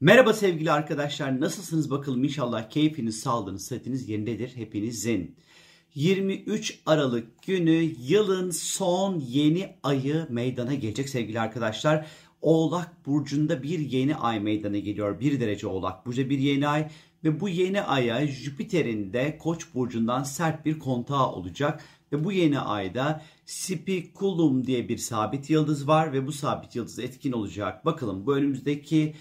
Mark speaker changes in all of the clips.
Speaker 1: Merhaba sevgili arkadaşlar. Nasılsınız bakalım inşallah keyfiniz, sağlığınız, sıhhatiniz yerindedir hepinizin. 23 Aralık günü yılın son yeni ayı meydana gelecek sevgili arkadaşlar. Oğlak burcunda bir yeni ay meydana geliyor. 1 derece Oğlak burcu bir yeni ay ve bu yeni aya Jüpiter'in de Koç burcundan sert bir kontağı olacak ve bu yeni ayda Spiculum diye bir sabit yıldız var ve bu sabit yıldız etkin olacak. Bakalım bu önümüzdeki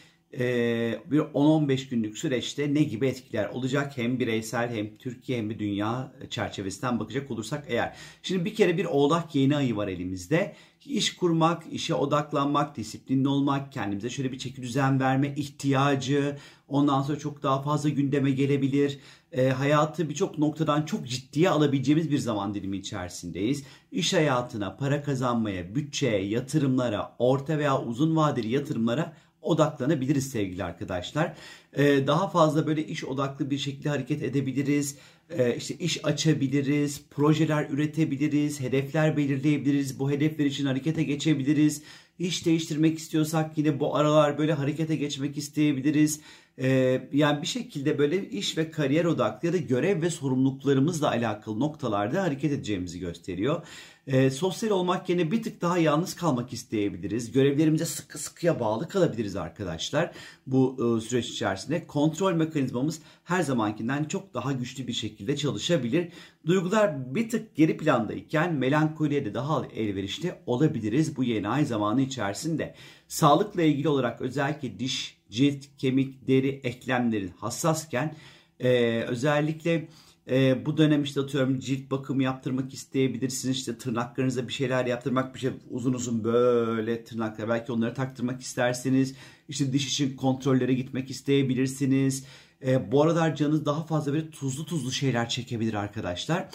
Speaker 1: bir 10-15 günlük süreçte ne gibi etkiler olacak hem bireysel hem Türkiye hem de dünya çerçevesinden bakacak olursak eğer. Şimdi bir kere bir oğlak yeni ayı var elimizde. İş kurmak, işe odaklanmak, disiplinli olmak, kendimize şöyle bir çeki düzen verme ihtiyacı, ondan sonra çok daha fazla gündeme gelebilir. E, hayatı birçok noktadan çok ciddiye alabileceğimiz bir zaman dilimi içerisindeyiz. İş hayatına, para kazanmaya, bütçeye, yatırımlara, orta veya uzun vadeli yatırımlara odaklanabiliriz sevgili arkadaşlar. Ee, daha fazla böyle iş odaklı bir şekilde hareket edebiliriz. Ee, işte iş açabiliriz, projeler üretebiliriz, hedefler belirleyebiliriz. Bu hedefler için harekete geçebiliriz. İş değiştirmek istiyorsak yine bu aralar böyle harekete geçmek isteyebiliriz. Ee, yani bir şekilde böyle iş ve kariyer odaklı ya da görev ve sorumluluklarımızla alakalı noktalarda hareket edeceğimizi gösteriyor. Ee, sosyal olmak yerine bir tık daha yalnız kalmak isteyebiliriz. Görevlerimize sıkı sıkıya bağlı kalabiliriz arkadaşlar. Bu e, süreç içerisinde kontrol mekanizmamız her zamankinden çok daha güçlü bir şekilde çalışabilir. Duygular bir tık geri plandayken melankoliye de daha elverişli olabiliriz bu yeni ay zamanı içerisinde. Sağlıkla ilgili olarak özellikle diş, cilt, kemik, deri, eklemlerin hassasken e, özellikle e, bu dönem işte atıyorum cilt bakımı yaptırmak isteyebilirsiniz. İşte tırnaklarınıza bir şeyler yaptırmak, bir şey uzun uzun böyle tırnaklar belki onları taktırmak isterseniz. İşte diş için kontrollere gitmek isteyebilirsiniz. E, bu aralar canınız daha fazla böyle tuzlu tuzlu şeyler çekebilir arkadaşlar.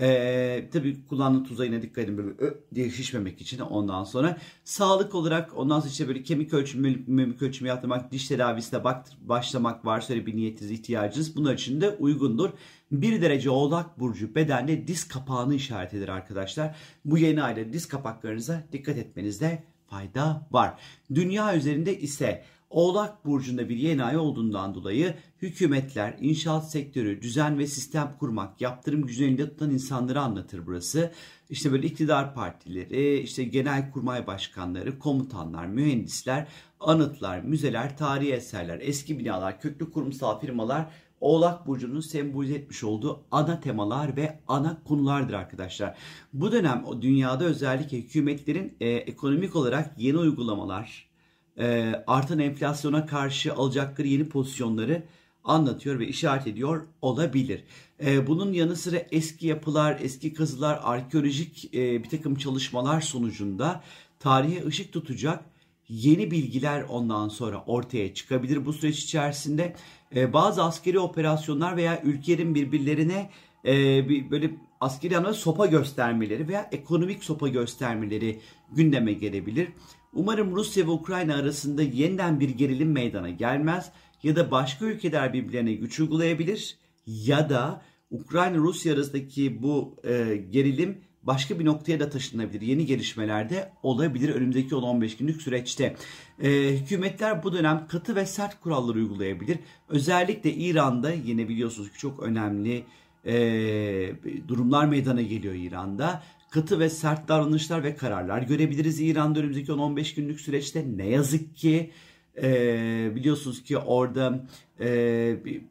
Speaker 1: Ee, tabii kullandığım tuza yine dikkat edin böyle ö için ondan sonra. Sağlık olarak ondan sonra işte böyle kemik ölçümü, mimik ölçümü yaptırmak, diş tedavisine bak, başlamak varsa öyle bir niyetiniz, ihtiyacınız bunlar için de uygundur. Bir derece oğlak burcu bedenle diz kapağını işaret eder arkadaşlar. Bu yeni ayda diz kapaklarınıza dikkat etmenizde fayda var. Dünya üzerinde ise Oğlak burcunda bir yeni ay olduğundan dolayı hükümetler, inşaat sektörü, düzen ve sistem kurmak, yaptırım gücünü tutan insanları anlatır burası. İşte böyle iktidar partileri, işte genel kurmay başkanları, komutanlar, mühendisler, anıtlar, müzeler, tarihi eserler, eski binalar, köklü kurumsal firmalar Oğlak Burcu'nun sembolize etmiş olduğu ana temalar ve ana konulardır arkadaşlar. Bu dönem dünyada özellikle hükümetlerin e, ekonomik olarak yeni uygulamalar, e, artan enflasyona karşı alacakları yeni pozisyonları anlatıyor ve işaret ediyor olabilir. E, bunun yanı sıra eski yapılar, eski kazılar, arkeolojik e, bir takım çalışmalar sonucunda tarihe ışık tutacak yeni bilgiler ondan sonra ortaya çıkabilir bu süreç içerisinde. E, bazı askeri operasyonlar veya ülkelerin birbirlerine e, böyle askeri anlamda sopa göstermeleri veya ekonomik sopa göstermeleri gündeme gelebilir. Umarım Rusya ve Ukrayna arasında yeniden bir gerilim meydana gelmez ya da başka ülkeler birbirlerine güç uygulayabilir ya da Ukrayna-Rusya arasındaki bu e, gerilim başka bir noktaya da taşınabilir. Yeni gelişmeler de olabilir önümüzdeki 10-15 günlük süreçte. E, hükümetler bu dönem katı ve sert kurallar uygulayabilir. Özellikle İran'da yine biliyorsunuz ki çok önemli e, durumlar meydana geliyor İran'da katı ve sert davranışlar ve kararlar görebiliriz İran'da önümüzdeki 10-15 günlük süreçte. Ne yazık ki e, biliyorsunuz ki orada e,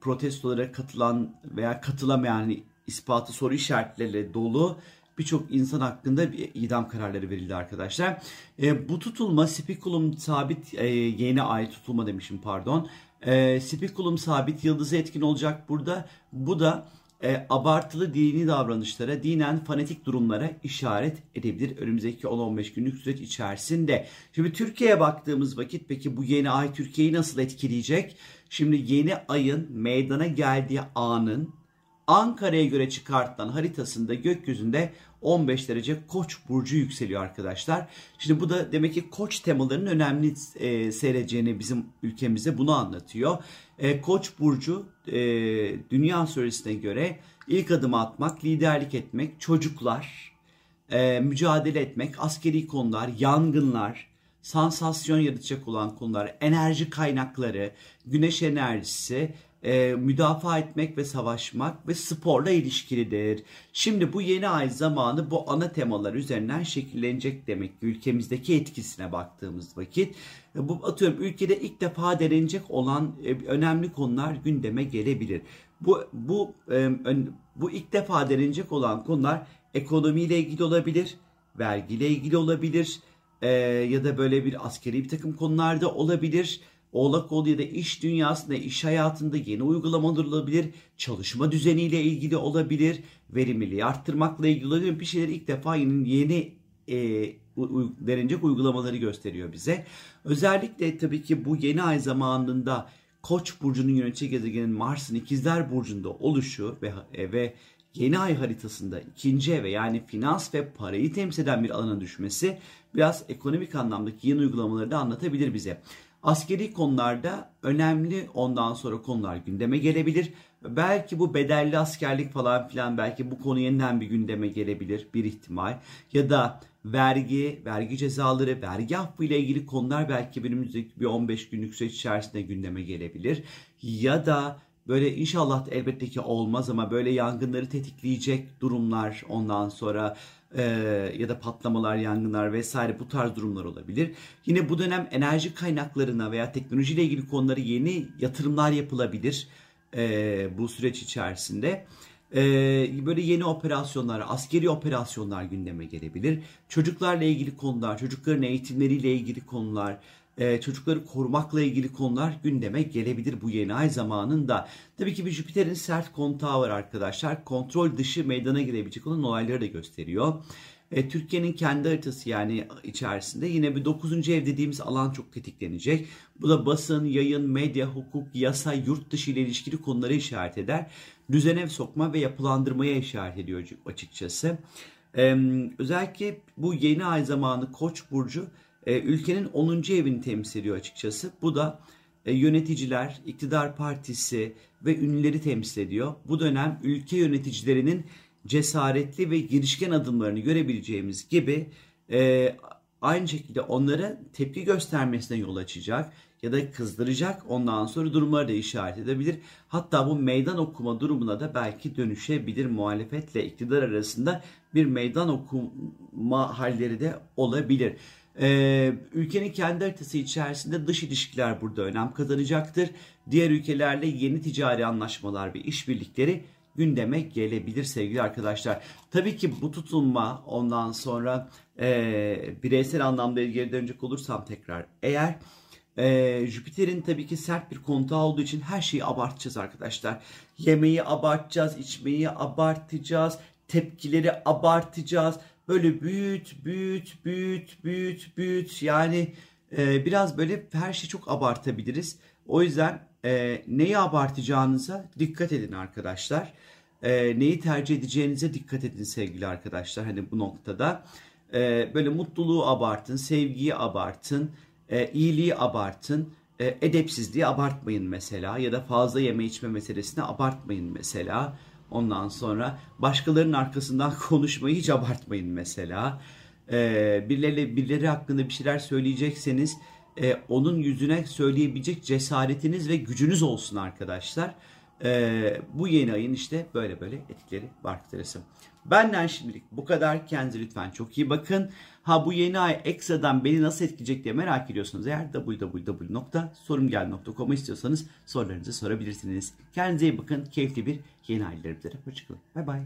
Speaker 1: protestolara katılan veya katılamayan ispatı soru işaretleriyle dolu birçok insan hakkında bir idam kararları verildi arkadaşlar. E, bu tutulma spikulum sabit e, yeni ay tutulma demişim pardon. E, spikulum sabit yıldızı etkin olacak burada. Bu da e, abartılı dini davranışlara, dinen fanatik durumlara işaret edebilir önümüzdeki 10-15 günlük süreç içerisinde. Şimdi Türkiye'ye baktığımız vakit peki bu yeni ay Türkiye'yi nasıl etkileyecek? Şimdi yeni ayın meydana geldiği anın Ankara'ya göre çıkartılan haritasında gökyüzünde 15 derece Koç burcu yükseliyor arkadaşlar. Şimdi bu da demek ki Koç temalarının önemli e, seyredeceğini bizim ülkemizde bunu anlatıyor. E, Koç burcu e, dünya söylesine göre ilk adım atmak, liderlik etmek, çocuklar, e, mücadele etmek, askeri konular, yangınlar, sansasyon yaratacak olan konular, enerji kaynakları, güneş enerjisi, e, müdafaa etmek ve savaşmak ve sporla ilişkilidir. Şimdi bu yeni ay zamanı bu ana temalar üzerinden şekillenecek demek ülkemizdeki etkisine baktığımız vakit. E, bu atıyorum ülkede ilk defa denenecek olan e, önemli konular gündeme gelebilir. Bu bu e, bu ilk defa denenecek olan konular ekonomiyle ilgili olabilir, vergiyle ilgili olabilir e, ya da böyle bir askeri bir takım konularda olabilir Oğlak Kolu da iş dünyasında, iş hayatında yeni uygulamalar olabilir, çalışma düzeniyle ilgili olabilir, verimliliği arttırmakla ilgili olabilir. Bir şeyler ilk defa yeni, yeni e, denilecek uygulamaları gösteriyor bize. Özellikle tabii ki bu yeni ay zamanında Koç burcunun yönetici gezegenin Mars'ın ikizler burcunda oluşu ve e, ve yeni ay haritasında ikinci eve yani finans ve parayı temsil eden bir alana düşmesi biraz ekonomik anlamdaki yeni uygulamaları da anlatabilir bize. Askeri konularda önemli ondan sonra konular gündeme gelebilir. Belki bu bedelli askerlik falan filan belki bu konu yeniden bir gündeme gelebilir bir ihtimal. Ya da vergi, vergi cezaları, vergi affı ile ilgili konular belki önümüzdeki bir 15 günlük süreç içerisinde gündeme gelebilir. Ya da böyle inşallah elbette ki olmaz ama böyle yangınları tetikleyecek durumlar ondan sonra e, ya da patlamalar, yangınlar vesaire bu tarz durumlar olabilir. Yine bu dönem enerji kaynaklarına veya teknolojiyle ilgili konuları yeni yatırımlar yapılabilir e, bu süreç içerisinde. Ee, böyle yeni operasyonlar, askeri operasyonlar gündeme gelebilir. Çocuklarla ilgili konular, çocukların eğitimleriyle ilgili konular, e, çocukları korumakla ilgili konular gündeme gelebilir bu yeni ay zamanında. Tabii ki bir Jüpiter'in sert kontağı var arkadaşlar. Kontrol dışı meydana gelebilecek olan olayları da gösteriyor. Türkiye'nin kendi haritası yani içerisinde yine bir 9. ev dediğimiz alan çok tetiklenecek. Bu da basın, yayın, medya, hukuk, yasa, yurt dışı ile ilişkili konuları işaret eder. Düzene sokma ve yapılandırmaya işaret ediyor açıkçası. E, özellikle bu yeni ay zamanı Koç burcu e, ülkenin 10. evini temsil ediyor açıkçası. Bu da e, yöneticiler, iktidar partisi ve ünlüleri temsil ediyor. Bu dönem ülke yöneticilerinin cesaretli ve girişken adımlarını görebileceğimiz gibi e, aynı şekilde onlara tepki göstermesine yol açacak ya da kızdıracak ondan sonra durumları da işaret edebilir. Hatta bu meydan okuma durumuna da belki dönüşebilir muhalefetle iktidar arasında bir meydan okuma halleri de olabilir. Ee, ülkenin kendi haritası içerisinde dış ilişkiler burada önem kazanacaktır. Diğer ülkelerle yeni ticari anlaşmalar ve işbirlikleri gündeme gelebilir sevgili arkadaşlar. Tabii ki bu tutulma ondan sonra e, bireysel anlamda geri dönecek olursam tekrar eğer e, Jüpiter'in tabii ki sert bir kontağı olduğu için her şeyi abartacağız arkadaşlar. Yemeği abartacağız, içmeyi abartacağız, tepkileri abartacağız böyle büyüt, büyüt, büyüt, büyüt, büyüt. Yani e, biraz böyle her şeyi çok abartabiliriz. O yüzden e, neyi abartacağınıza dikkat edin arkadaşlar. E, neyi tercih edeceğinize dikkat edin sevgili arkadaşlar. Hani bu noktada e, böyle mutluluğu abartın, sevgiyi abartın, e, iyiliği abartın. E, edepsizliği abartmayın mesela ya da fazla yeme içme meselesini abartmayın mesela. Ondan sonra başkalarının arkasından konuşmayı hiç abartmayın mesela. Ee, birileri, birileri hakkında bir şeyler söyleyecekseniz e, onun yüzüne söyleyebilecek cesaretiniz ve gücünüz olsun arkadaşlar. Ee, bu yeni ayın işte böyle böyle etkileri var arkadaşlar. Benden şimdilik bu kadar. Kendinize lütfen çok iyi bakın. Ha bu yeni ay ekstradan beni nasıl etkileyecek diye merak ediyorsanız eğer www.sorumgel.com'u istiyorsanız sorularınızı sorabilirsiniz. Kendinize iyi bakın. Keyifli bir yeni ay dilerim. Hoşçakalın. Bay bay.